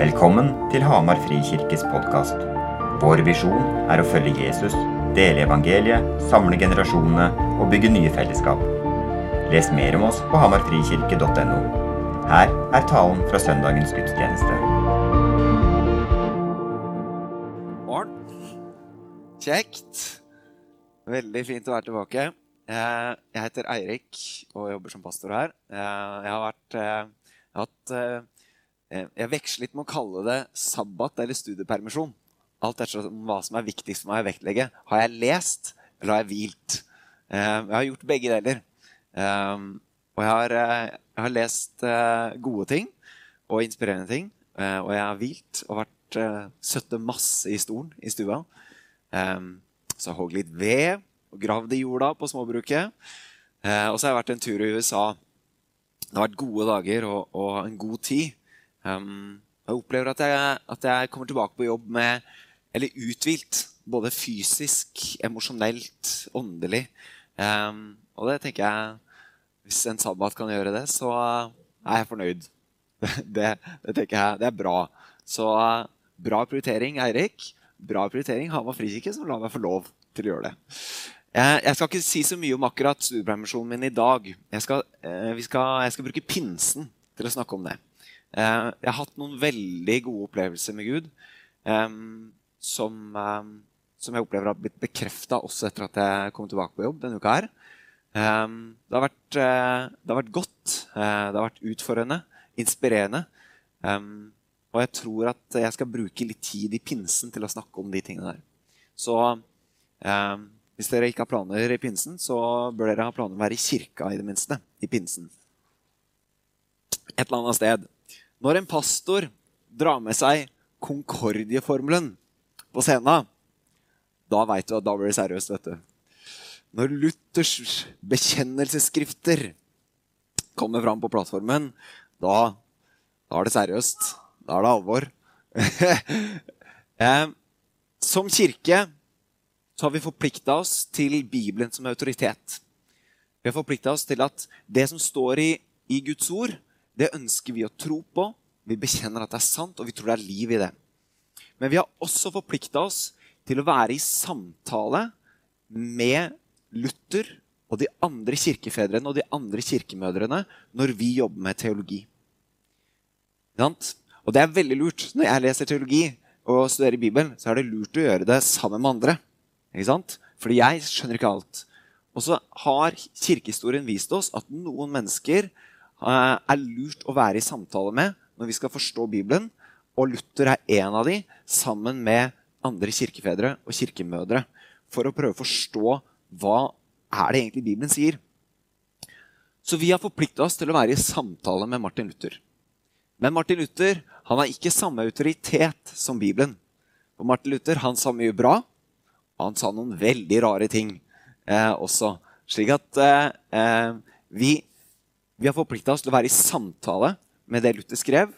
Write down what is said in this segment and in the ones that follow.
Velkommen til Hamar Frikirkes podkast. Vår visjon er å følge Jesus, dele evangeliet, samle generasjonene og bygge nye fellesskap. Les mer om oss på hamarfrikirke.no. Her er talen fra søndagens gudstjeneste. Morgen. Kjekt. Veldig fint å være tilbake. Eh, Jeg heter Eirik og jobber som pastor her. Eh, Jeg har vært eh, Jeg, har hatt, jeg veksler litt med å kalle det sabbat eller studiepermisjon. Alt ettersom hva som er viktigst for meg å vektlegge. Har jeg lest, eller har jeg hvilt? Eh, Jeg har gjort begge deler. Eh, Og jeg har, eh, jeg har lest eh, gode ting og inspirerende ting. eh, Og jeg har hvilt og vært søtte masse i stolen i stua. Så jeg hogg litt ved og gravd i jorda på småbruket. Eh, og så har jeg vært en tur i USA. Det har vært gode dager og, og en god tid. Um, jeg opplever at jeg, at jeg kommer tilbake på jobb med Eller uthvilt. Både fysisk, emosjonelt, åndelig. Um, og det tenker jeg Hvis en sabbat kan gjøre det, så er jeg fornøyd. Det, det tenker jeg, det er bra. Så bra prioritering, Eirik. Bra prioritering Hamar frikirke, som lar meg få lov til å gjøre det. Jeg, skal ikke si så mye om akkurat studiepermisjonen min i dag. Jeg skal, eh, skal, jeg skal bruke pinsen til å snakke om det. Eh, jeg har hatt noen veldig gode opplevelser med Gud eh, som, eh, som jeg opplever har blitt bekrefta også etter at jeg kom tilbake på jobb denne uka. her. Det, har vært, det har vært godt, det har vært utfordrende, inspirerende. Og jeg tror at jeg skal bruke litt tid i pinsen til å snakke om de tingene der. Så hvis dere ikke har planer i pinsen, så bør dere ha planer om å være i kirka i det minste. I pinsen. Et eller annet sted. Når en pastor drar med seg Concordie-formelen på scenen, da veit du at da blir det seriøst, vet du. Når Luthers bekjennelsesskrifter kommer fram på plattformen, da, da er det seriøst. Da er det alvor. eh, som kirke så har vi forplikta oss til Bibelen som autoritet. Vi har forplikta oss til at det som står i, i, Guds ord, det ønsker vi å tro på. Vi bekjenner at det er sant, og vi tror det er liv i det. Men vi har også forplikta oss til å være i samtale med Luther og de andre kirkefedrene og de andre kirkemødrene når vi jobber med teologi. Og det er veldig lurt. Når jeg leser teologi og studerer Bibelen, så er det lurt å gjøre det sammen med andre. Ikke sant? Fordi jeg skjønner ikke alt. Og så har kirkehistorien vist oss at noen mennesker er lurt å være i samtale med når vi skal forstå Bibelen. Og Luther er en av de, sammen med andre kirkefedre og kirkemødre. For å prøve å forstå hva er det egentlig Bibelen sier. Så vi har forplikta oss til å være i samtale med Martin Luther. Men Martin Luther han har ikke samme autoritet som Bibelen. Og Martin Luther han sa mye bra, og han sa noen veldig rare ting eh, også. Slik at eh, vi, vi, har forplikta oss til å være i samtale med det Luther skrev.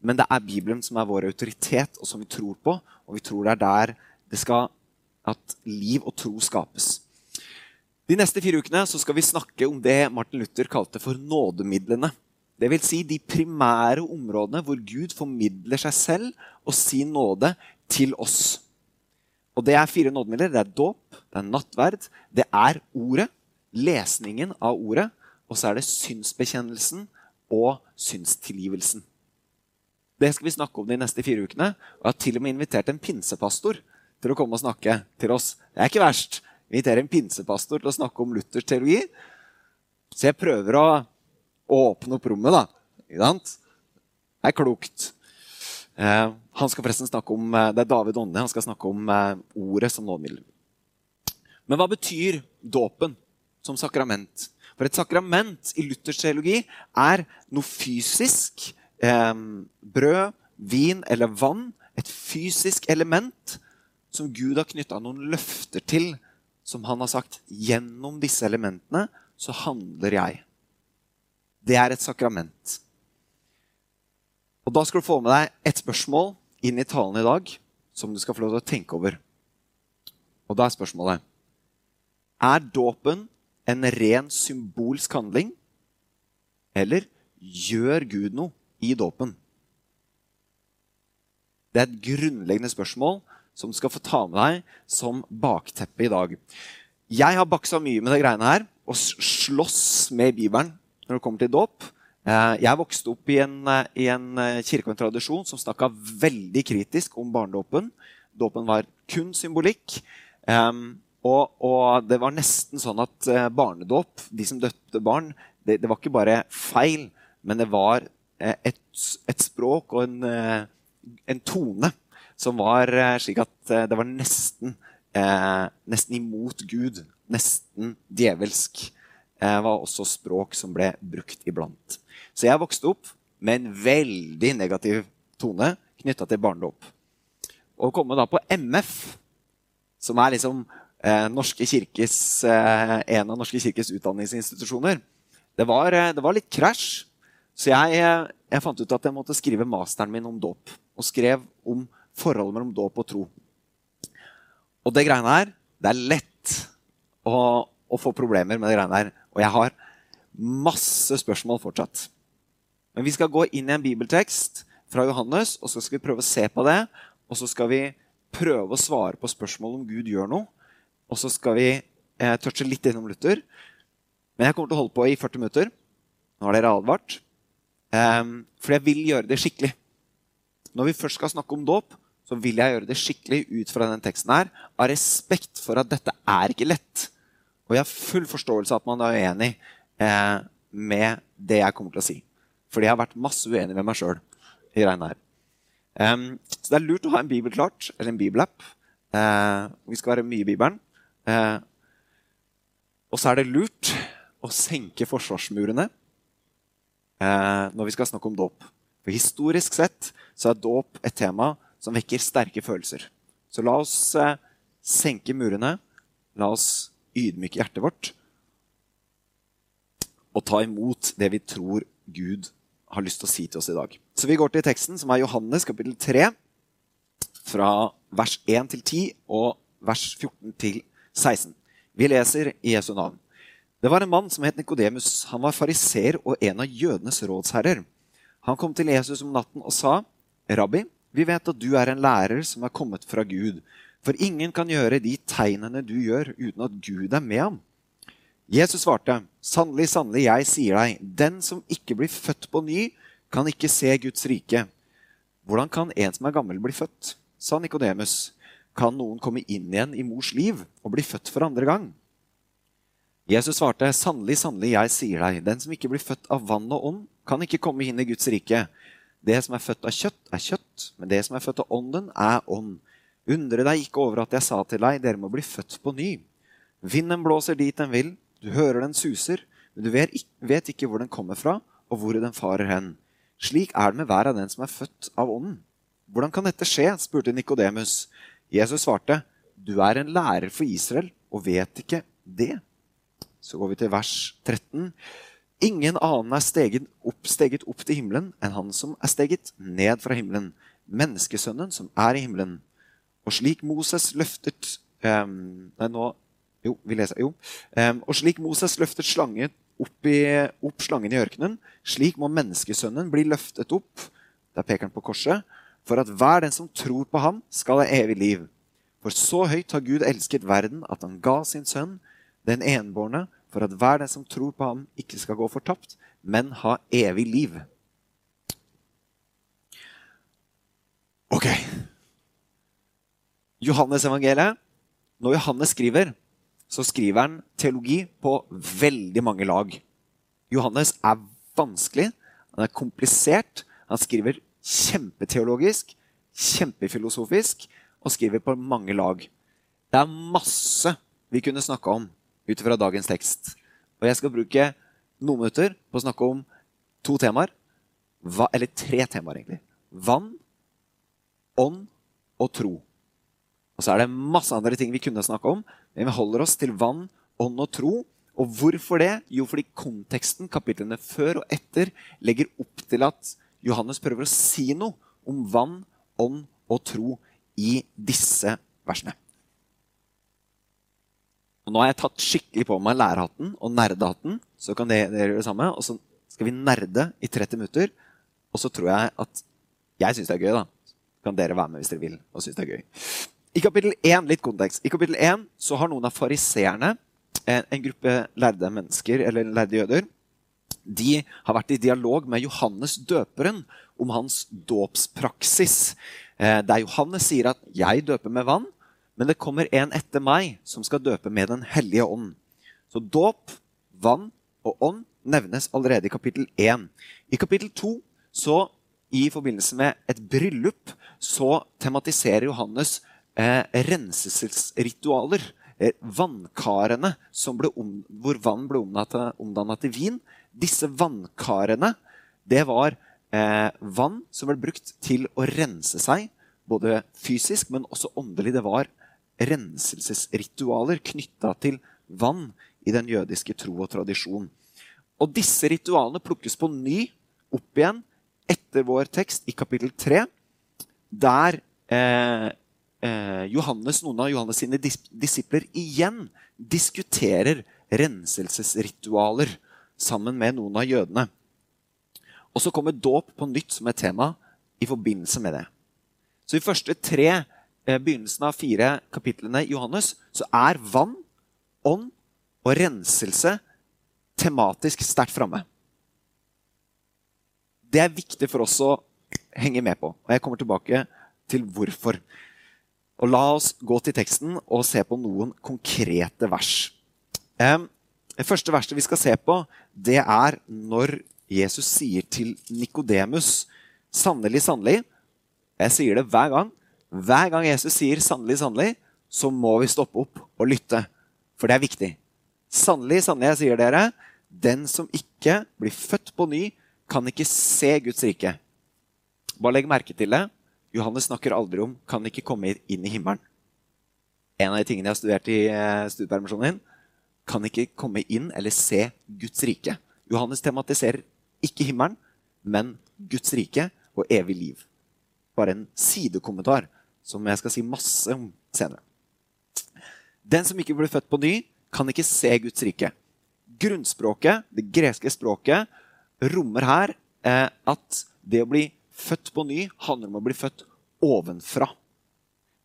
Men det er Bibelen som er vår autoritet, og som vi tror på. Og vi tror det er der det skal, at liv og tro skapes. De neste fire ukene skal vi snakke om det Martin Luther kalte for nådemidlene. Vil si de primære områdene hvor Gud formidler seg selv og sin nåde til oss. Og det er fire nådemidler. Det er dåp, det er nattverd, det er ordet, lesningen av ordet, og så er det synsbekjennelsen og synstilgivelsen. Det skal vi snakke om de neste fire ukene. Og jeg har til og med invitert en pinsepastor til å komme og snakke til oss. Det er ikke verst. Vi inviterer en pinsepastor til å snakke om Luthers teologi. Så jeg prøver å åpne opp rommet, da. Ikke sant? Det er klokt. Eh, han skal forresten snakke om, eh, Det er David Ånde. Han skal snakke om eh, ordet som nådemiddel. Men hva betyr dåpen som sakrament? For et sakrament i luthersk teologi er noe fysisk. Eh, brød, vin eller vann. Et fysisk element som Gud har knytta noen løfter til. Som han har sagt gjennom disse elementene så handler jeg. Det er et sakrament. Og Da skal du få med deg et spørsmål inn i talen i dag som du skal få lov til å tenke over. Og da er spørsmålet Er dåpen en ren symbolsk handling, eller gjør Gud noe i dåpen? Det er et grunnleggende spørsmål som du skal få ta med deg som bakteppe i dag. Jeg har baksa mye med det greiene her og slåss med Bibelen når det kommer til dåp. Eh, jeg vokste opp i en, eh, i en eh, kirke og en tradisjon som snakka veldig kritisk om barnedåpen. Dåpen var kun symbolikk. Og, og, det var nesten sånn at barnedåp, de som døpte barn, det, det, var ikke bare feil, men det var et, et språk og en, en tone som var slik at det var nesten, nesten imot Gud. Nesten djevelsk. Det var også språk som ble brukt iblant. Så jeg vokste opp med en veldig negativ tone knytta til barnedåp. Å komme da på MF, som er liksom eh, Norske kirkes, eh, en av Norske kirkes utdanningsinstitusjoner, det var, eh, det var litt krasj. Så jeg, eh, jeg, fant ut at jeg måtte skrive masteren min om dåp. Og skrev om forholdet mellom dåp og tro. Og det greiene her, det er lett å, å få problemer med det greiene her. Og jeg har masse spørsmål fortsatt. Men vi skal gå inn i en bibeltekst fra Johannes, og så skal vi prøve å se på det. Og så skal vi prøve å svare på spørsmål om Gud gjør noe. Og så skal vi eh, touche litt innom Luther. Men jeg kommer til å holde på i 40 minutter. Nå har dere advart. Um, for jeg vil gjøre det skikkelig. Når vi først skal snakke om dåp, så vil jeg gjøre det skikkelig ut fra denne teksten her, av respekt for at dette er ikke lett. Og jeg har full forståelse av at man er uenig eh, med det jeg kommer til å si. Fordi jeg har vært masse uenig med meg sjøl i regnet her. Um, så det er lurt å ha en bibel klart, eller en bibelapp. Uh, vi skal være mye i Bibelen. Uh, og så er det lurt å senke forsvarsmurene eh, når vi skal snakke om dåp. For historisk sett så er dåp et tema som vekker sterke følelser. Så la oss senke murene. La oss ydmyke hjertet vårt. Og ta imot det vi tror Gud har lyst til å si til oss i dag. Så vi går til teksten, som er Johannes kapittel 3, fra vers 1 til 10 og vers 14 til 16. Vi leser i Jesu navn. Det var en mann som het Nikodemus. Han var fariser og en av jødenes rådsherrer. Han kom til Jesus om natten og sa, 'Rabbi, vi vet at du er en lærer som er kommet fra Gud.' For ingen kan gjøre de tegnene du gjør, uten at Gud er med ham. Jesus svarte, 'Sannelig, sannelig, jeg sier deg, den som ikke blir født på ny, kan ikke se Guds rike.' 'Hvordan kan en som er gammel, bli født?' sa Nikodemus. 'Kan noen komme inn igjen i mors liv og bli født for andre gang?' Jesus svarte, 'Sannelig, sannelig, jeg sier deg, den som ikke blir født av vann og ånd, kan ikke komme inn i Guds rike.' Det som er født av kjøtt, er kjøtt, men det som er født av ånden, er ånd. Undre deg ikke over at jeg sa til deg, dere må bli født på ny. Vinden blåser dit den vil, du hører den suser, men du vet ikke hvor den kommer fra, og hvor den farer hen. Slik er det med hver av den som er født av Ånden. Hvordan kan dette skje? spurte Nikodemus. Jesus svarte, Du er en lærer for Israel og vet ikke det. Så går vi til vers 13. Ingen annen er steget opp, steget opp til himmelen enn han som er steget ned fra himmelen, menneskesønnen som er i himmelen. Og slik Moses løftet um, Nei, nå jo, vi leser. Jo. Um, og slik Moses løftet slangen opp, i, opp, slangen i ørkenen, slik må menneskesønnen bli løftet opp der peker han på korset, for at hver den som tror på ham, skal ha evig liv. For så høyt har Gud elsket verden at han ga sin sønn, den enbårne, for at hver den som tror på ham, ikke skal gå fortapt, men ha evig liv. Ok. Johannes evangeliet. Når Johannes skriver, så skriver han teologi på veldig mange lag. Johannes er vanskelig, han er komplisert. Han skriver kjempeteologisk, kjempefilosofisk og skriver på mange lag. Det er masse vi kunne snakka om ut fra dagens tekst. Og jeg skal bruke noen minutter på å snakke om to temaer. Eller tre temaer, egentlig. Vann, ånd og tro. Og så er det masse andre ting vi kunne snakke om, men vi holder oss til vann, ånd og tro. Og hvorfor det? Jo, fordi konteksten, kapitlene før og etter, legger opp til at Johannes prøver å si noe om vann, ånd og tro i disse versene. Og nå har jeg tatt skikkelig på meg lærerhatten og nerdehatten. Så kan dere gjøre det samme. Og så skal vi nerde i 30 minutter. Og så tror jeg at Jeg syns det er gøy, da. kan dere være med hvis dere vil og synes det er gøy. I kapittel 1, litt kontekst. I kapittel 1 så har noen av fariseerne, en, en gruppe lærde mennesker, eller lærde jøder, de har vært i dialog med Johannes døperen om hans dåpspraksis. Eh, der Johannes sier at 'jeg døper med vann', men det kommer en etter meg som skal døpe med Den hellige ånd. Så dåp, vann og ånd nevnes allerede i kapittel 1. I kapittel 2 så i forbindelse med et bryllup så tematiserer Johannes eh, renselsesritualer. Eh, vannkarene om, hvor vann ble omdanna til vin. Disse vannkarene det var eh, vann som ble brukt til å rense seg, både fysisk, men også åndelig. Det var renselsesritualer knytta til vann i den jødiske tro og tradisjon. Og disse ritualene plukkes på ny opp igjen etter vår tekst i kapittel 3, der eh, eh, Johannes, noen av Johannes sine disipler igjen diskuterer renselsesritualer sammen med noen av jødene. Og så kommer dåp på nytt som et tema i forbindelse med det. Så i første tre eh, begynnelsen av fire kapitlene i Johannes så er vann, ånd og renselse tematisk sterkt framme. Det er viktig for oss å henge med på. Og jeg kommer tilbake til hvorfor. Og La oss gå til teksten og se på noen konkrete vers. Det første verset vi skal se på, det er når Jesus sier til Nikodemus Sannelig, sannelig. Jeg sier det hver gang. Hver gang Jesus sier 'sannelig, sannelig', så må vi stoppe opp og lytte. For det er viktig. Sannelig, sannelig, jeg sier dere, den som ikke blir født på ny, kan ikke se Guds rike. Bare legg merke til det. Johannes snakker aldri om 'kan ikke komme inn i himmelen'. En av de tingene jeg har studert i eh, studiepermisjonen min, kan ikke komme inn eller se Guds rike. Johannes tematiserer ikke himmelen, men Guds rike og evig liv. Bare en sidekommentar som jeg skal si masse om senere. Den som ikke blir født på ny, kan ikke se Guds rike. Grunnspråket, det greske språket, rommer her eh, at det å bli født på ny handler om å bli født ovenfra.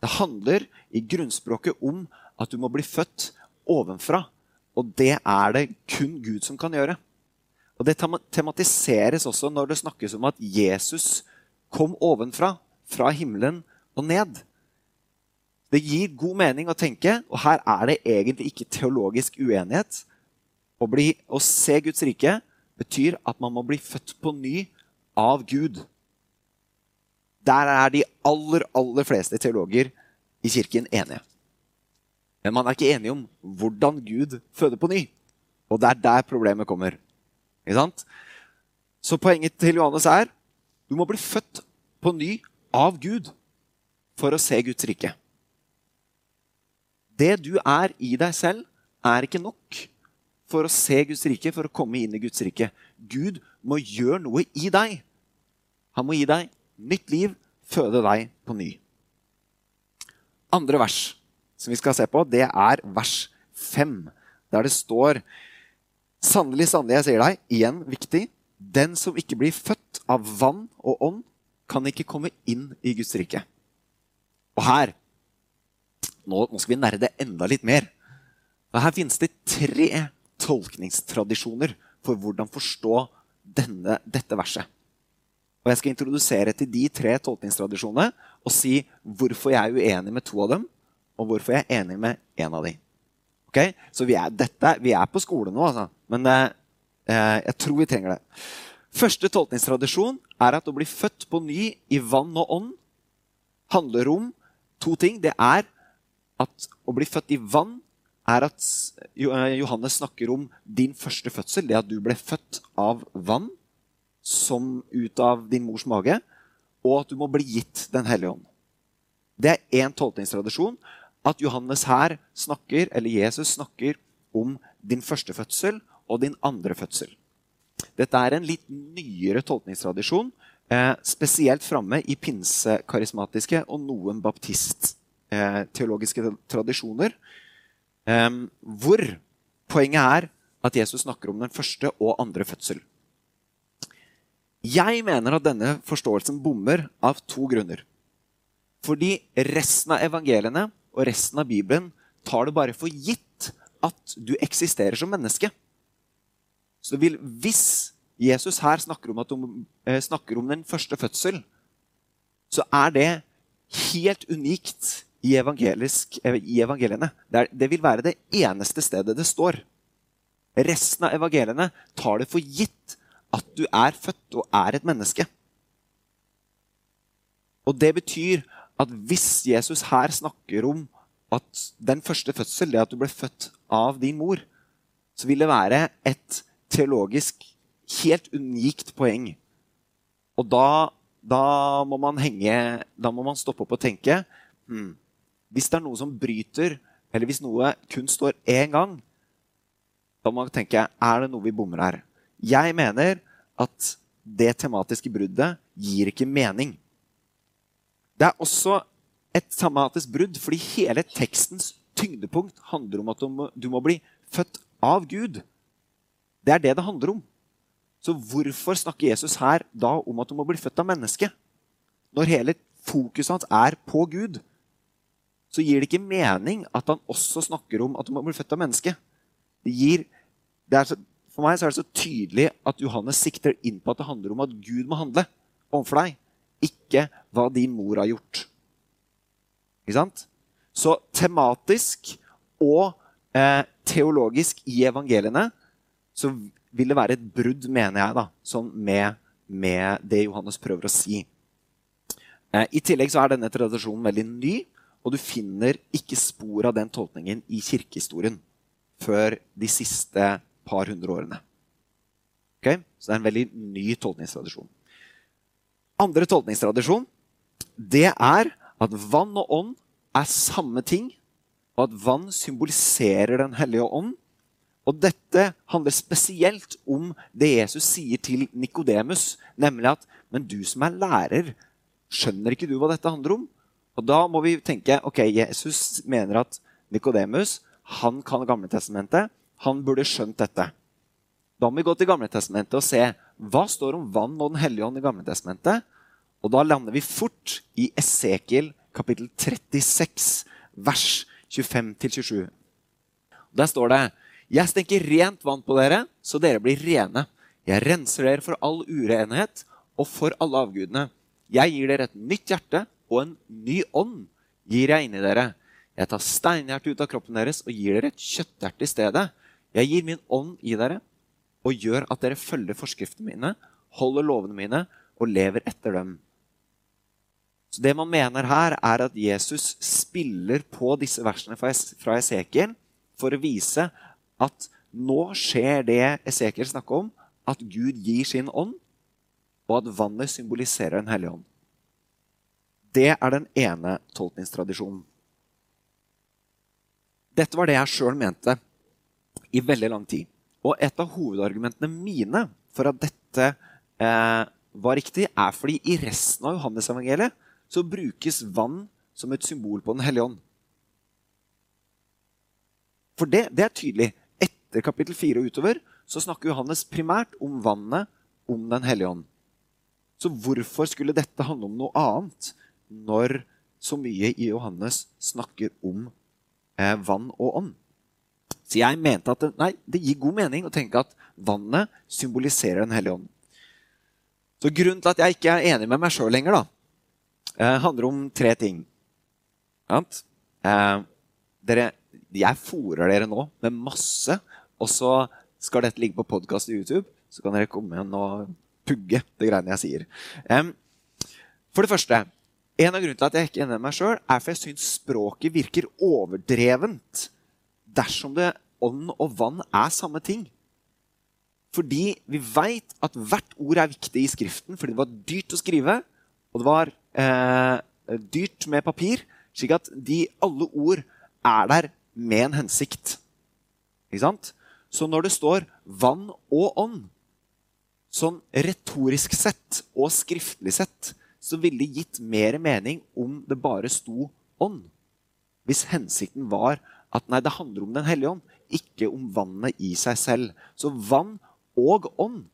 Det handler i grunnspråket om at du må bli født ovenfra. Og det er det kun Gud som kan gjøre. Og Det tematiseres også når det snakkes om at Jesus kom ovenfra, fra himmelen og ned. Det gir god mening å tenke, og her er det egentlig ikke teologisk uenighet. Å, bli, å se Guds rike betyr at man må bli født på ny av Gud. Der er de aller, aller fleste teologer i kirken enige. Men man er ikke enige om hvordan Gud føder på ny. Og det er der problemet kommer. Ikke sant? Så poenget til Johannes er du må bli født på ny av Gud for å se Guds rike. Det du er i deg selv, er ikke nok for å se Guds rike, for å komme inn i Guds rike. Gud må gjøre noe i deg. Han må gi deg nytt liv, føde deg på ny. Andre vers som vi skal se på, det er vers 5, der det står Sannelig, sannelig, jeg sier deg, igjen viktig, den som ikke blir født av vann og ånd, kan ikke komme inn i Guds rike. Og her Nå, nå skal vi nerde enda litt mer. For her finnes det tre tolkningstradisjoner for hvordan forstå denne, dette verset. Og Jeg skal introdusere til de tre tolkningstradisjonene og si hvorfor jeg er uenig med to av dem, og hvorfor jeg er enig med én av dem. Okay? Så vi er, dette, vi er, på skole nå, altså. men eh, eh, jeg tror vi trenger det. Første tolkningstradisjon er at å bli født på ny i vann og ånd handler om to ting. Det er at å bli født i vann er at eh, Johannes snakker om din første fødsel, det at du ble født av vann som ut av din mors mage, og at du må bli gitt Den hellige ånd. Det er én tolkningstradisjon. At Johannes her snakker, eller Jesus snakker om din første fødsel og din andre fødsel. Dette er en litt nyere tolkningstradisjon, eh, spesielt framme i pinsekarismatiske og noen baptist-teologiske eh, tradisjoner. Hvor poenget er at Jesus snakker om den første og andre fødsel. Jeg mener at denne forståelsen bommer av to grunner. Fordi resten av evangeliene og resten av Bibelen tar det bare for gitt at du eksisterer som menneske. Så vil, hvis Jesus her snakker om, de, eh, snakker om den første fødsel, så er det helt unikt i, eh, i evangeliene. Det, er, det vil være det eneste stedet det står. Resten av evangeliene tar det for gitt at du er født og er et menneske. Og det betyr at hvis Jesus her snakker om at den første fødsel, det at du ble født av din mor, så vil det være et teologisk helt unikt poeng. Og da, da, må man henge Da må man stoppe opp og tenke hmm, Hvis det er noe som bryter, eller hvis noe kun står én gang, da må man tenke er det noe vi bommer her. Jeg mener at det tematiske bruddet gir ikke mening. Det er også et tematisk brudd fordi hele tekstens tyngdepunkt handler om at du må, du må bli født av Gud. Det er det det handler om. Så hvorfor snakker Jesus her da om at du må bli født av menneske? Når hele fokuset hans er på Gud, så gir det ikke mening at han også snakker om at du må bli født av menneske. Det gir, det så, for meg er det så tydelig at Johannes sikter inn på at det handler om at Gud må handle overfor deg, ikke hva din mor har gjort. Ikke sant? Så tematisk og eh, teologisk i evangeliene så vil det være et brudd, mener jeg, da, sånn med, med, det Johannes prøver å si. Eh, I tillegg så er denne tradisjonen veldig ny, og du finner ikke spor av den tolkningen i kirkehistorien før de siste par hundre årene. Okay? Så det er en veldig ny tolkningstradisjon. Andre tolkningstradisjon det er at vann og ånd er samme ting, og at vann symboliserer Den hellige ånd, og dette handler spesielt om det Jesus sier til Nikodemus, nemlig at Men du som er lærer, skjønner ikke du hva dette handler om? Og da må vi tenke ok, Jesus mener at Nikodemus han kan Gamletestamentet. Han burde skjønt dette. Da må vi gå til Gamletestamentet og se hva står om vann og Den hellige ånd i Gamletestamentet. Og da lander vi fort i Esekiel kapittel 36, vers 25-27. Der står det jeg stenker rent vann på dere, så dere blir rene. Jeg renser dere for all urenhet og for alle avgudene. Jeg gir dere et nytt hjerte, og en ny ånd gir jeg inni dere. Jeg tar steinhjertet ut av kroppen deres og gir dere et kjøtthjerte i stedet. Jeg gir min ånd i dere og gjør at dere følger forskriftene mine, holder lovene mine og lever etter dem. Så Det man mener her, er at Jesus spiller på disse versene fra Esekiel for å vise at nå skjer det Esekiel snakker om, at Gud gir sin ånd, og at vannet symboliserer Den hellige ånd. Det er den ene tolkningstradisjonen. Dette var det jeg sjøl mente i veldig lang tid. Og et av hovedargumentene mine for at dette eh, var riktig, er fordi i resten av Johannes-evangeliet så brukes vann som et symbol på Den hellige ånd. For det, det er tydelig etter kapittel 4 og utover så snakker Johannes primært om vannet, om Den hellige ånd. Så hvorfor skulle dette handle om noe annet når så mye i Johannes snakker om eh, vann og ånd? Så jeg mente at det, nei, det gir god mening å tenke at vannet symboliserer Den hellige ånd. Så grunnen til at jeg ikke er enig med meg sjøl lenger, da, eh, handler om tre ting. Eh, dere, jeg fòrer dere nå med masse og så skal dette ligge på podkast i YouTube, så kan dere komme igjen og pugge det greiene jeg sier. For det første, en av grunnene til at jeg ikke er enig med meg sjøl, er for jeg syns språket virker overdrevent dersom det ånd og vann er samme ting. Fordi vi veit at hvert ord er viktig i Skriften fordi det var dyrt å skrive, og det var eh, dyrt med papir, slik at de, alle ord er der med en hensikt. Ikke sant? Så når det står 'vann og ånd', sånn retorisk sett og skriftlig sett, så ville det gitt mer mening om det bare sto 'ånd'. Hvis hensikten var at nei, det handler om Den hellige ånd, ikke om vannet i seg selv. Så vann og ånd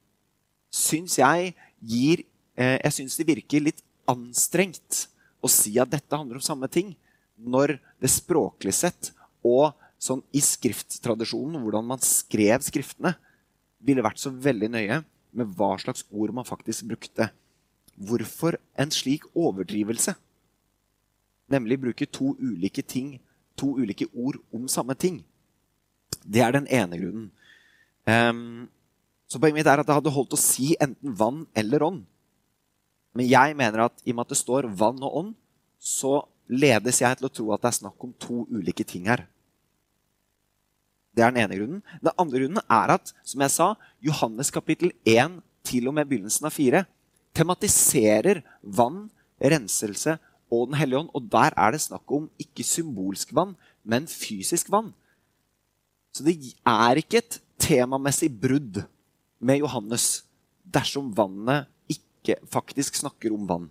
syns jeg gir eh, Jeg syns det virker litt anstrengt å si at dette handler om samme ting, når det språklig sett og sånn i skrifttradisjonen, hvordan man skrev skriftene, ville vært så veldig nøye med hva slags ord man faktisk brukte. Hvorfor en slik overdrivelse? Nemlig bruke to ulike ting, to ulike ord om samme ting. Det er den ene grunnen. Um, så poenget mitt er at det hadde holdt å si enten vann eller ånd. Men jeg mener at i og med at det står vann og ånd, så ledes jeg til å tro at det er snakk om to ulike ting her. Det er den ene grunnen. Den andre grunnen er at som jeg sa, Johannes kapittel 1 til og med begynnelsen av 4 tematiserer vann, renselse og Den hellige ånd. Og der er det snakk om ikke symbolsk vann, men fysisk vann. Så det er ikke et temamessig brudd med Johannes dersom vannet ikke faktisk snakker om vann.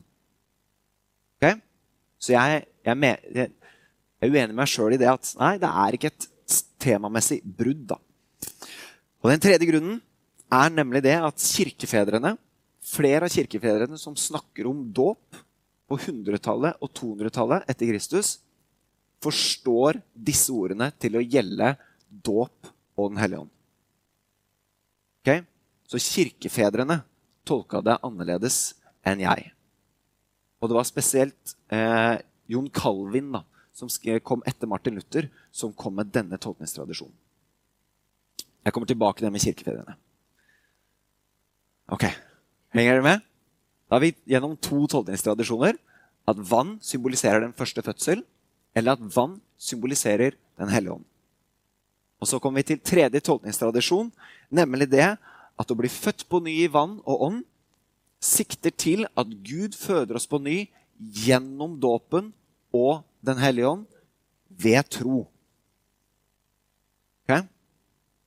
Okay? Så jeg, jeg, jeg, er uenig med meg sjøl i det at nei, det er ikke et temamessig brudd. da. Og Den tredje grunnen er nemlig det at kirkefedrene, flere av kirkefedrene som snakker om dåp på 100-tallet og 200-tallet etter Kristus, forstår disse ordene til å gjelde dåp og Den hellige ånd. Okay? Så kirkefedrene tolka det annerledes enn jeg. Og det var spesielt eh, Jon Calvin da, som kom etter Martin Luther, som kom med denne tolkningstradisjonen. Jeg kommer tilbake til det med kirkefedrene. Ok, Henger dere med? Da har vi gjennom to tolkningstradisjoner at vann symboliserer den første fødsel, eller at vann symboliserer Den hellige ånd. Og Så kommer vi til tredje tolkningstradisjon, nemlig det at å bli født på ny i vann og ånd sikter til at Gud føder oss på ny gjennom dåpen og Den hellige ånd ved tro. Okay?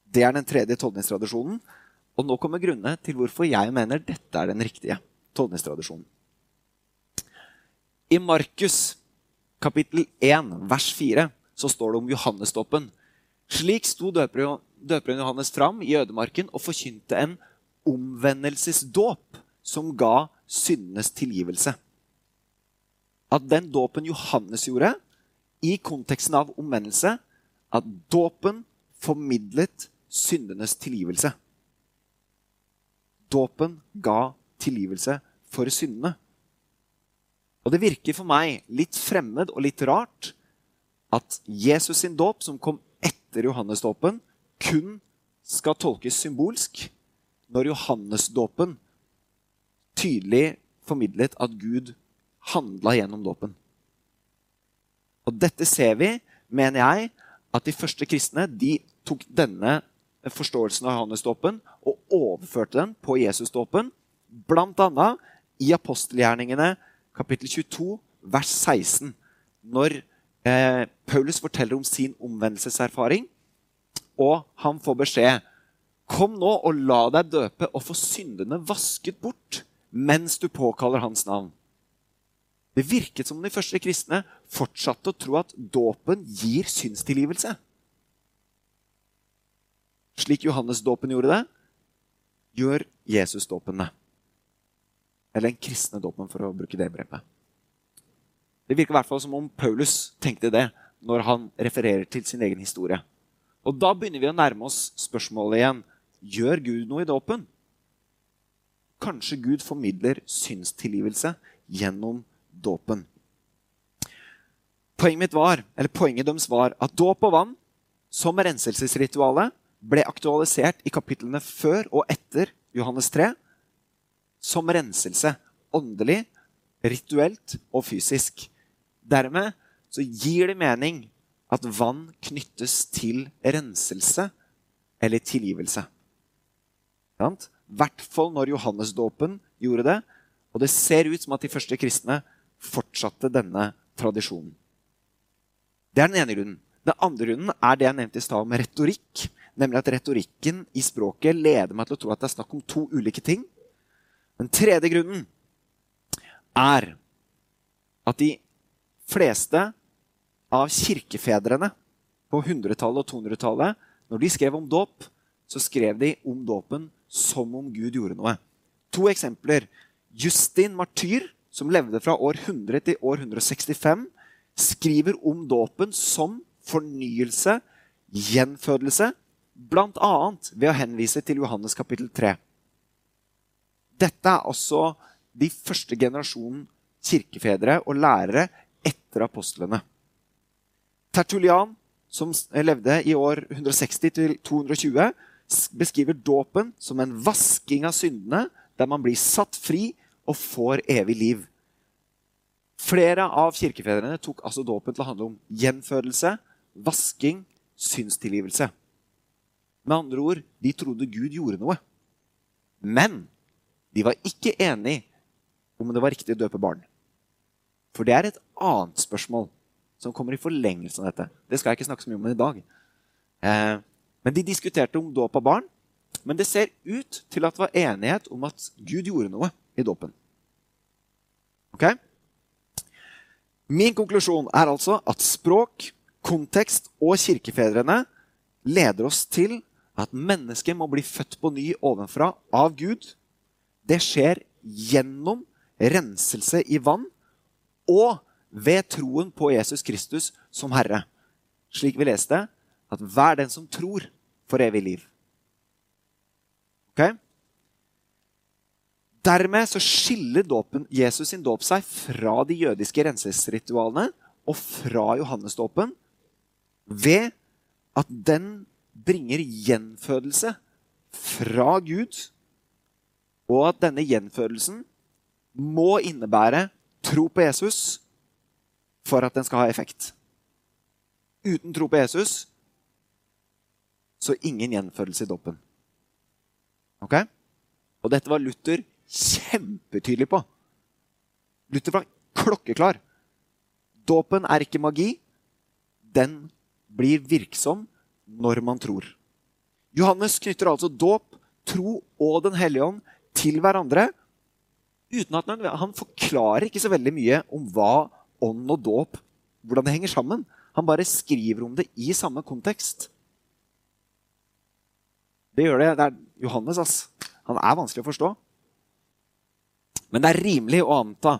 Det er den tredje tolkningstradisjonen. Og nå kommer grunnene til hvorfor jeg mener dette er den riktige tolkningstradisjonen. I Markus kapittel 1, vers 4, så står det om Johannesdåpen. Slik sto døperen Johannes fram i ødemarken og forkynte en omvendelsesdåp som ga syndenes tilgivelse. At den dåpen Johannes gjorde, i konteksten av omvendelse, at dåpen formidlet syndenes tilgivelse. Dåpen ga tilgivelse for syndene. Og det virker for meg litt fremmed og litt rart at Jesus sin dåp, som kom etter Johannesdåpen, kun skal tolkes symbolsk, når Johannesdåpen tydelig formidlet at Gud handla gjennom dåpen. Og dette ser vi, mener jeg, at de første kristne de tok denne forståelsen av Johannesdåpen og overførte den på Jesusdåpen, bl.a. i apostelgjerningene kapittel 22, vers 16, når eh, Paulus forteller om sin omvendelseserfaring, og han får beskjed Kom nå og la deg døpe og få syndene vasket bort mens du påkaller hans navn. Det virket som de første kristne fortsatte å tro at dåpen gir synstilgivelse. Slik Johannes-dåpen gjorde det, gjør Jesus-dåpen det. Eller den kristne dåpen, for å bruke det brevet. Det virker i hvert fall som om Paulus tenkte det når han refererer til sin egen historie. Og da begynner vi å nærme oss spørsmålet igjen. Gjør Gud noe i dåpen? Kanskje Gud formidler synstilgivelse gjennom dåpen. Poenget mitt var, eller poenget deres var at dåp og vann som renselsesritualet ble aktualisert i kapitlene før og etter Johannes 3 som renselse. Åndelig, rituelt og fysisk. Dermed så gir det mening at vann knyttes til renselse eller tilgivelse. I hvert fall når Johannesdåpen gjorde det. Og det ser ut som at de første kristne fortsatte denne tradisjonen. Det er den ene grunnen. Den andre grunnen er det jeg nevnte i stad om retorikk. Nemlig at retorikken i språket leder meg til å tro at det er snakk om to ulike ting. Den tredje grunnen er at de fleste av kirkefedrene på 100-tallet og 200-tallet, når de skrev om dåp, så skrev de om dåpen som om Gud gjorde noe. To eksempler. Justin Martyr som levde fra år 100 til år 165, skriver om dåpen som fornyelse, gjenfødelse, bl.a. ved å henvise til Johannes kapittel 3. Dette er også de første generasjonen kirkefedre og lærere etter apostlene. Tertulian, som levde i år 160 220, beskriver dåpen som en vasking av syndene, der man blir satt fri og får evig liv. Flere av kirkefedrene tok altså dåpen til å handle om gjenfødelse, vasking, synstilgivelse. Med andre ord, de trodde Gud gjorde noe. Men de var ikke enige om det var riktig å døpe barn. For det er et annet spørsmål som kommer i forlengelse av dette. Det skal jeg ikke snakke så mye om i dag. Eh, men De diskuterte om dåp av barn. Men det ser ut til at det var enighet om at Gud gjorde noe i dåpen. Ok? Min konklusjon er altså at språk, kontekst og kirkefedrene leder oss til at mennesket må bli født på ny ovenfra av Gud. Det skjer gjennom renselse i vann og ved troen på Jesus Kristus som Herre. Slik vi leste, at hver den som tror, får evig liv. Ok? Dermed så skiller dåpen, Jesus sin dåp seg fra de jødiske renselsesritualene og fra Johannesdåpen ved at den bringer gjenfødelse fra Gud, og at denne gjenfødelsen må innebære tro på Jesus for at den skal ha effekt. Uten tro på Jesus så ingen gjenfødelse i dåpen. Ok? Og dette var Luther kjempetydelig på. Luther var klokkeklar. Dåpen er ikke magi. Den blir virksom når man tror. Johannes knytter altså dåp, tro og Den hellige ånd til hverandre. uten at Han, forklarer ikke så veldig mye om hva ånd og dåp hvordan det henger sammen. Han bare skriver om det i samme kontekst. Det gjør det. Det er Johannes, ass. Han er vanskelig å forstå. Men det er rimelig å anta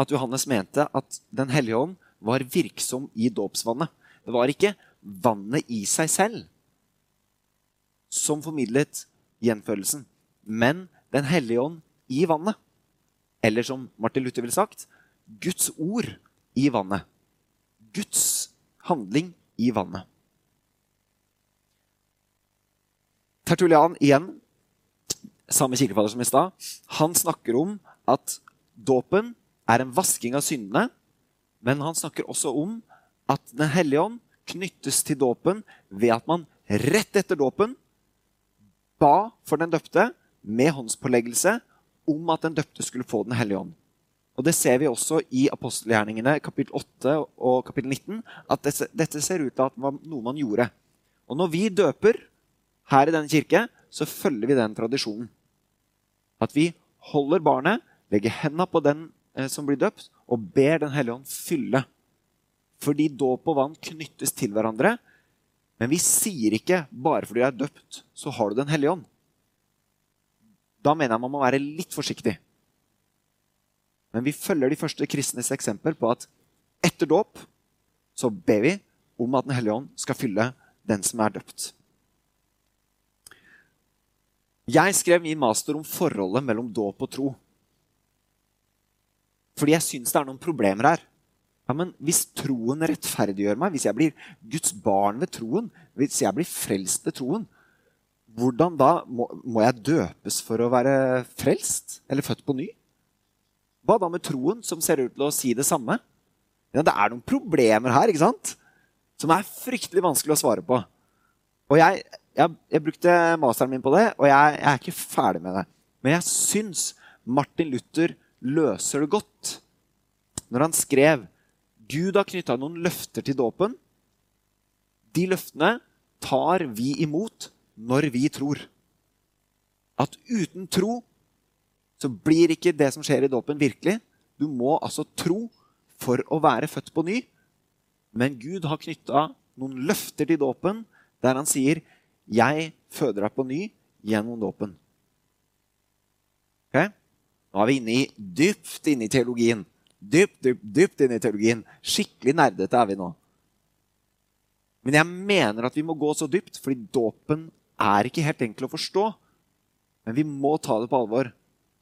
at Johannes mente at Den hellige ånd var virksom i dåpsvannet. Det var ikke vannet i seg selv som formidlet gjenfølelsen, men Den hellige ånd i vannet. Eller som Martin Luther ville sagt Guds ord i vannet. Guds handling i vannet. Tertulian igjen, samme kirkefader som i stad, han snakker om at dåpen er en vasking av syndene. Men han snakker også om at Den hellige ånd knyttes til dåpen ved at man rett etter dåpen ba for den døpte med håndspåleggelse om at den døpte skulle få Den hellige ånd. Og Det ser vi også i apostelgjerningene kapittel 8 og kapittel 19. At dette, ser ut til at det var noe man gjorde. Og når vi døper her i denne kirke, så følger vi den tradisjonen. At vi holder barnet, legger hendene på den eh, som blir døpt, og ber Den hellige ånd fylle. Fordi dåp og vann knyttes til hverandre. Men vi sier ikke bare fordi du er døpt, så har du Den hellige ånd. Da mener jeg man må være litt forsiktig. Men vi følger de første kristnes eksempel på at etter dåp så ber vi om at Den hellige ånd skal fylle den som er døpt. Jeg skrev min master om forholdet mellom dåp og tro. Fordi jeg syns det er noen problemer her. Ja, men Hvis troen rettferdiggjør meg, hvis jeg blir Guds barn ved troen, hvis jeg blir frelst ved troen, hvordan da må, må jeg døpes for å være frelst? Eller født på ny? Hva da med troen, som ser ut til å si det samme? Ja, det er noen problemer her ikke sant? som er fryktelig vanskelig å svare på. Og jeg, jeg, jeg brukte masteren min på det, og jeg, jeg, er ikke ferdig med det. Men jeg syns Martin Luther løser det godt når han skrev Gud har knytta noen løfter til dåpen. De løftene tar vi imot når vi tror. At uten tro så blir ikke det som skjer i dåpen, virkelig. Du må altså tro for å være født på ny. Men Gud har knytta noen løfter til dåpen der han sier 'Jeg føder deg på ny gjennom dåpen'. Okay? Nå er vi inne i, dypt inne i teologien. Dypt, dypt, dypt inne i teologien. Skikkelig nerdete er vi nå. Men jeg mener at vi må gå så dypt, fordi dåpen er ikke helt enkel å forstå. Men vi må ta det på alvor,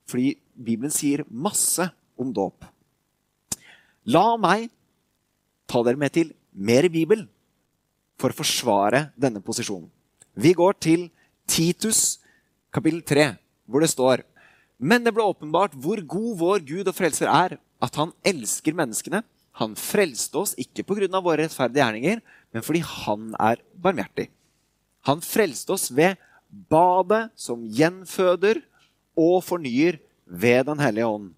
fordi Bibelen sier masse om dåp. La meg ta dere med til mer Bibel for å forsvare denne posisjonen. Vi går til Titus kapittel 3, hvor det står Men det ble åpenbart hvor god vår Gud og frelser er, at han elsker menneskene. Han frelste oss ikke pga. våre rettferdige gjerninger, men fordi han er barmhjertig. Han frelste oss ved badet som gjenføder og fornyer ved Den hellige ånd.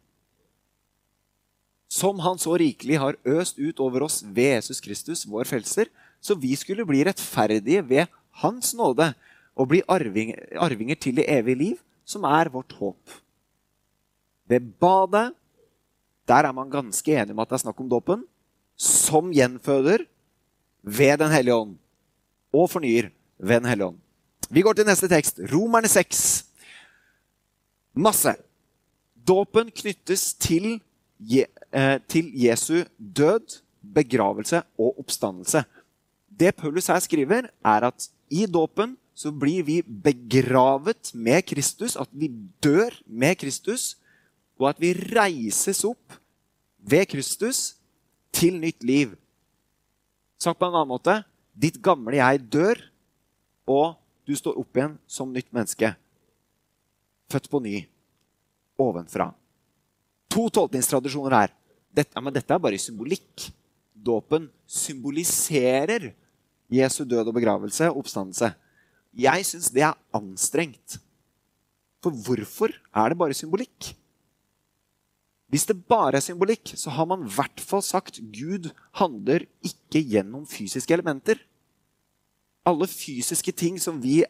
Som han så rikelig har øst ut over oss ved Jesus Kristus, vår frelser, så vi skulle bli rettferdige ved Hans nåde og bli arving, arvinger til det evige liv, som er vårt håp. Ved badet der er man ganske enig om at det er snakk om dåpen, som gjenføder ved Den hellige ånd og fornyer ved Den hellige ånd. Vi går til neste tekst. Romerne 6. Masse. Dåpen knyttes til, Je til Jesu død, begravelse og oppstandelse. Det Paulus her skriver, er at i dåpen så blir vi begravet med Kristus, at vi dør med Kristus, og at vi reises opp ved Kristus til nytt liv. Sagt på en annen måte ditt gamle jeg dør, og du står opp igjen som nytt menneske. Født på ny. Ovenfra. To tolkningstradisjoner her. Dette, ja, men dette er bare symbolikk. Dåpen symboliserer Jesu død og begravelse og oppstandelse. Jeg syns det er anstrengt. For hvorfor er det bare symbolikk? Hvis det bare er symbolikk, så har man i hvert fall sagt Gud handler ikke gjennom fysiske elementer. Alle fysiske ting som vi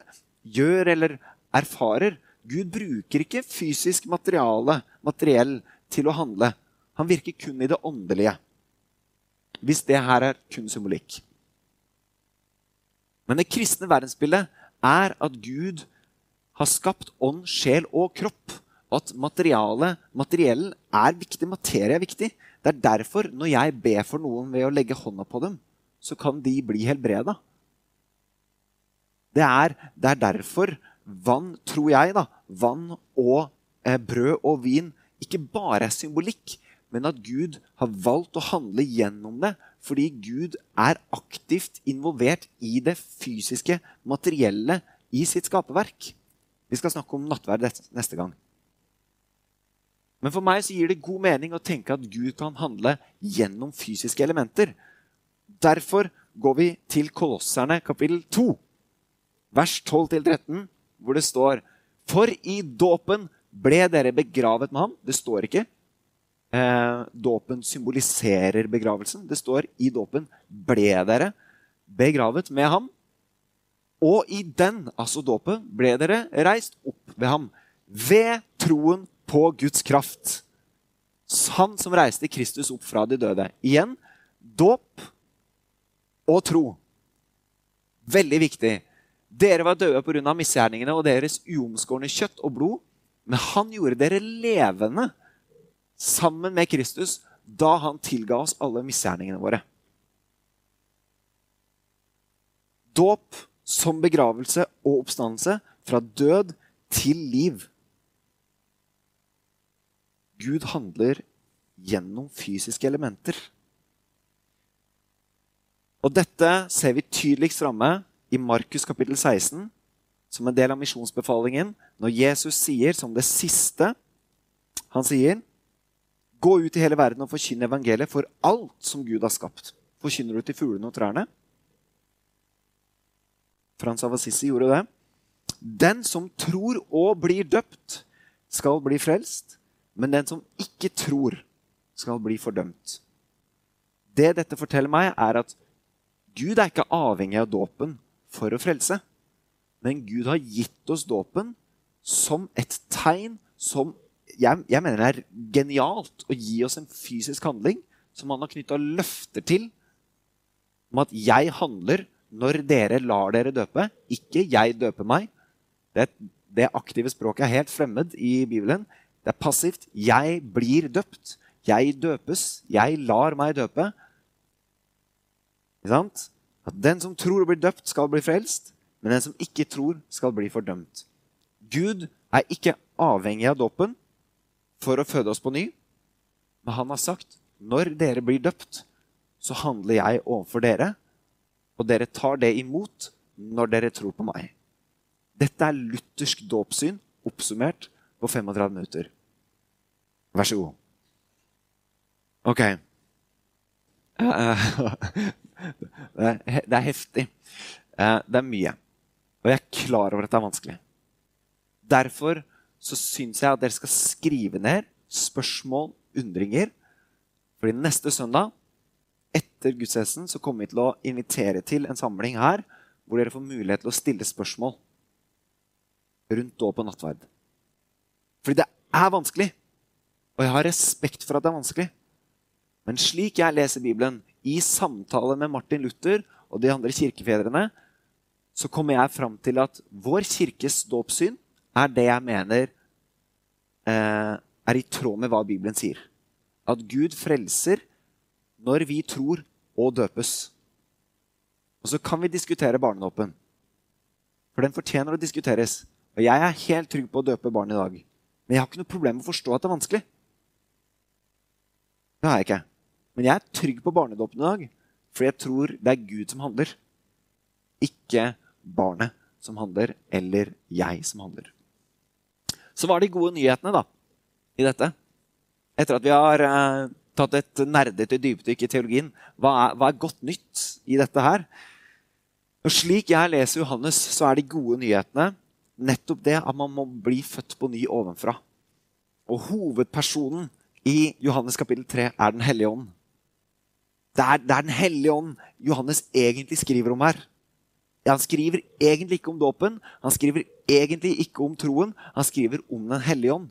gjør eller erfarer Gud bruker ikke fysisk materiale, materiell, til å handle. Han virker kun i det åndelige. Hvis det her er kun symbolikk. Men det kristne verdensbildet er at Gud har skapt ånd, sjel og kropp at materialet, materiellen, er viktig. Materie er viktig. Det er derfor når jeg ber for noen ved å legge hånda på dem, så kan de bli helbreda. Det er, det er derfor vann, tror jeg, da, vann og eh, brød og vin ikke bare er symbolikk, men at Gud har valgt å handle gjennom det fordi Gud er aktivt involvert i det fysiske, materielle i sitt skaperverk. Vi skal snakke om nattverd neste gang. Men for meg så gir det god mening å tenke at Gud kan handle gjennom fysiske elementer. Derfor går vi til Kolosserne kapittel 2, vers 12-13, hvor det står For i dåpen ble dere begravet med ham. Det står ikke. Eh, dåpen symboliserer begravelsen. Det står i dåpen ble dere begravet med ham. Og i den, altså dåpen, ble dere reist opp ved ham. Ved troen på Guds kraft. Han som reiste Kristus opp fra de døde. Igjen dåp og tro. Veldig viktig. Dere var døde pga. misgjerningene og deres uomskårne kjøtt og blod. Men han gjorde dere levende sammen med Kristus da han tilga oss alle misgjerningene våre. Dåp som begravelse og oppstandelse fra død til liv. Gud handler gjennom fysiske elementer. Og dette ser vi tydeligst framme i Markus kapittel 16, som en del av misjonsbefalingen, når Jesus sier som det siste Han sier, 'Gå ut i hele verden og forkynn evangeliet for alt som Gud har skapt.' Forkynner du til fuglene og trærne? Frans av Assisi gjorde det. Den som tror og blir døpt, skal bli frelst. Men den som ikke tror, skal bli fordømt. Det dette forteller meg, er at Gud er ikke avhengig av dåpen for å frelse. Men Gud har gitt oss dåpen som et tegn som jeg, jeg, mener det er genialt å gi oss en fysisk handling som han har knytta løfter til. Om at jeg handler når dere lar dere døpe, ikke jeg døper meg. Det, det aktive språket er helt fremmed i Bibelen. Det er passivt. Jeg blir døpt. Jeg døpes. Jeg lar meg døpe. Ikke sant? At den som tror og blir døpt, skal bli frelst. Men den som ikke tror, skal bli fordømt. Gud er ikke avhengig av dåpen for å føde oss på ny. Men han har sagt når dere blir døpt, så handler jeg overfor dere, og dere tar det imot når dere tror på meg. Dette er luthersk dåpssyn oppsummert på 35 minutter. Vær så god. Ok. Det er heftig. Eh, det er mye. Og jeg er klar over at det er vanskelig. Derfor så syns jeg at dere skal skrive ned spørsmål, undringer. Fordi neste søndag, etter gudstjenesten, så kommer vi til å invitere til en samling her hvor dere får mulighet til å stille spørsmål rundt dåp og nattverd. Fordi det er vanskelig. Og jeg har respekt for at det er vanskelig. Men slik jeg leser Bibelen, i samtale med Martin Luther og de andre kirkefedrene, så kommer jeg fram til at vår kirkes dåpssyn er det jeg mener eh, er i tråd med hva Bibelen sier. At Gud frelser når vi tror og døpes. Og så kan vi diskutere barnedåpen. For den fortjener å diskuteres. Og jeg er helt trygg på å døpe barn i dag. Men jeg har ikke noe problem med å forstå at det er vanskelig. Det har jeg ikke. Men jeg er trygg på barnedåpen i dag, for jeg tror det er Gud som handler. Ikke barnet som handler, eller jeg som handler. Så hva er de gode nyhetene da, i dette? Etter at vi har eh, tatt et nerdete dypdykk i teologien, hva er, hva er, godt nytt i dette her? Og Slik jeg leser Johannes, så er de gode nyhetene nettopp det at man må bli født på ny ovenfra. Og hovedpersonen i Johannes kapittel 3 er Den hellige ånd. Det er, det er Den hellige ånd Johannes egentlig skriver om her. Han skriver egentlig ikke om dåpen, han skriver egentlig ikke om troen. Han skriver om Den hellige ånd.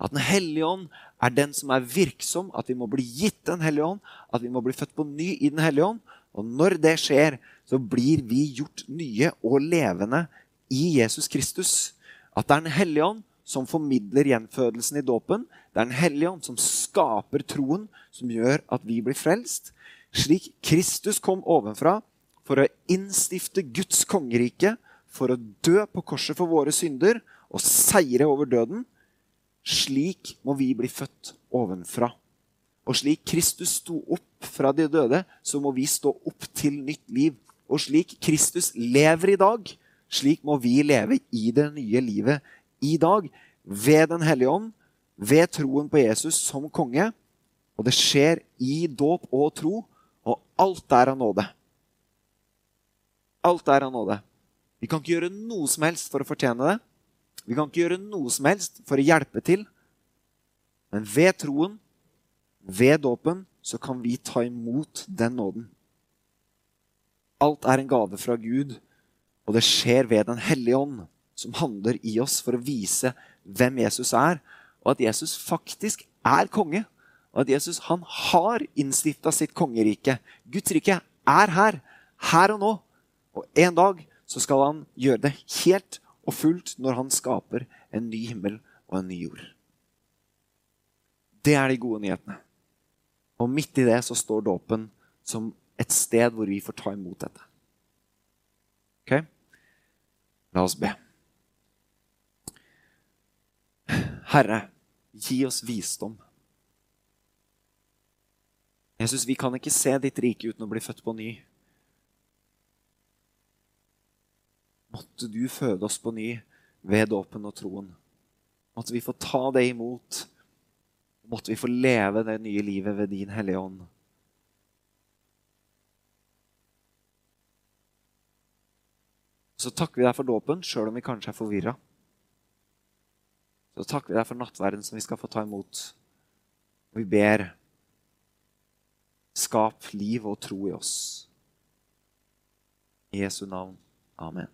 At Den hellige ånd er den som er virksom, at vi må bli gitt Den hellige ånd, at vi må bli født på ny i Den hellige ånd. Og når det skjer, så blir vi gjort nye og levende i Jesus Kristus. At det er Den hellige ånd som formidler gjenfødelsen i dåpen. Det er Den hellige ånd som skaper troen, som gjør at vi blir frelst. Slik Kristus kom ovenfra for å innstifte Guds kongerike, for å dø på korset for våre synder og seire over døden. Slik må vi bli født ovenfra. Og slik Kristus sto opp fra de døde, så må vi stå opp til nytt liv. Og slik Kristus lever i dag, slik må vi leve i det nye livet i dag. Ved Den hellige ånd, ved troen på Jesus som konge. Og det skjer i dåp og tro, og alt er av nåde. Alt er av nåde. Vi kan ikke gjøre noe som helst for å fortjene det. Vi kan ikke gjøre noe som helst for å hjelpe til. Men ved troen, ved dåpen, så kan vi ta imot den nåden. Alt er en gave fra Gud og det skjer ved Den hellige ånd, som handler i oss for å vise hvem Jesus er, og at Jesus faktisk er konge. Og at Jesus han har innstifta sitt kongerike. Guds rike er her, her og nå. Og en dag så skal han gjøre det helt og fullt når han skaper en ny himmel og en ny jord. Det er de gode nyhetene. Og midt i det så står dåpen som et sted hvor vi får ta imot dette. Ok? La oss be. Herre, gi oss visdom. Jesus, vi kan ikke se ditt rike uten å bli født på ny. Måtte du føde oss på ny ved dåpen og troen. Måtte vi få ta det imot. Måtte vi få leve det nye livet ved din Hellige Ånd. Så takker vi deg for dåpen, sjøl om vi kanskje er forvirra. Så takker vi deg for nattverden som vi skal få ta imot. Og vi ber skap liv og tro i oss. I Jesu navn. Amen.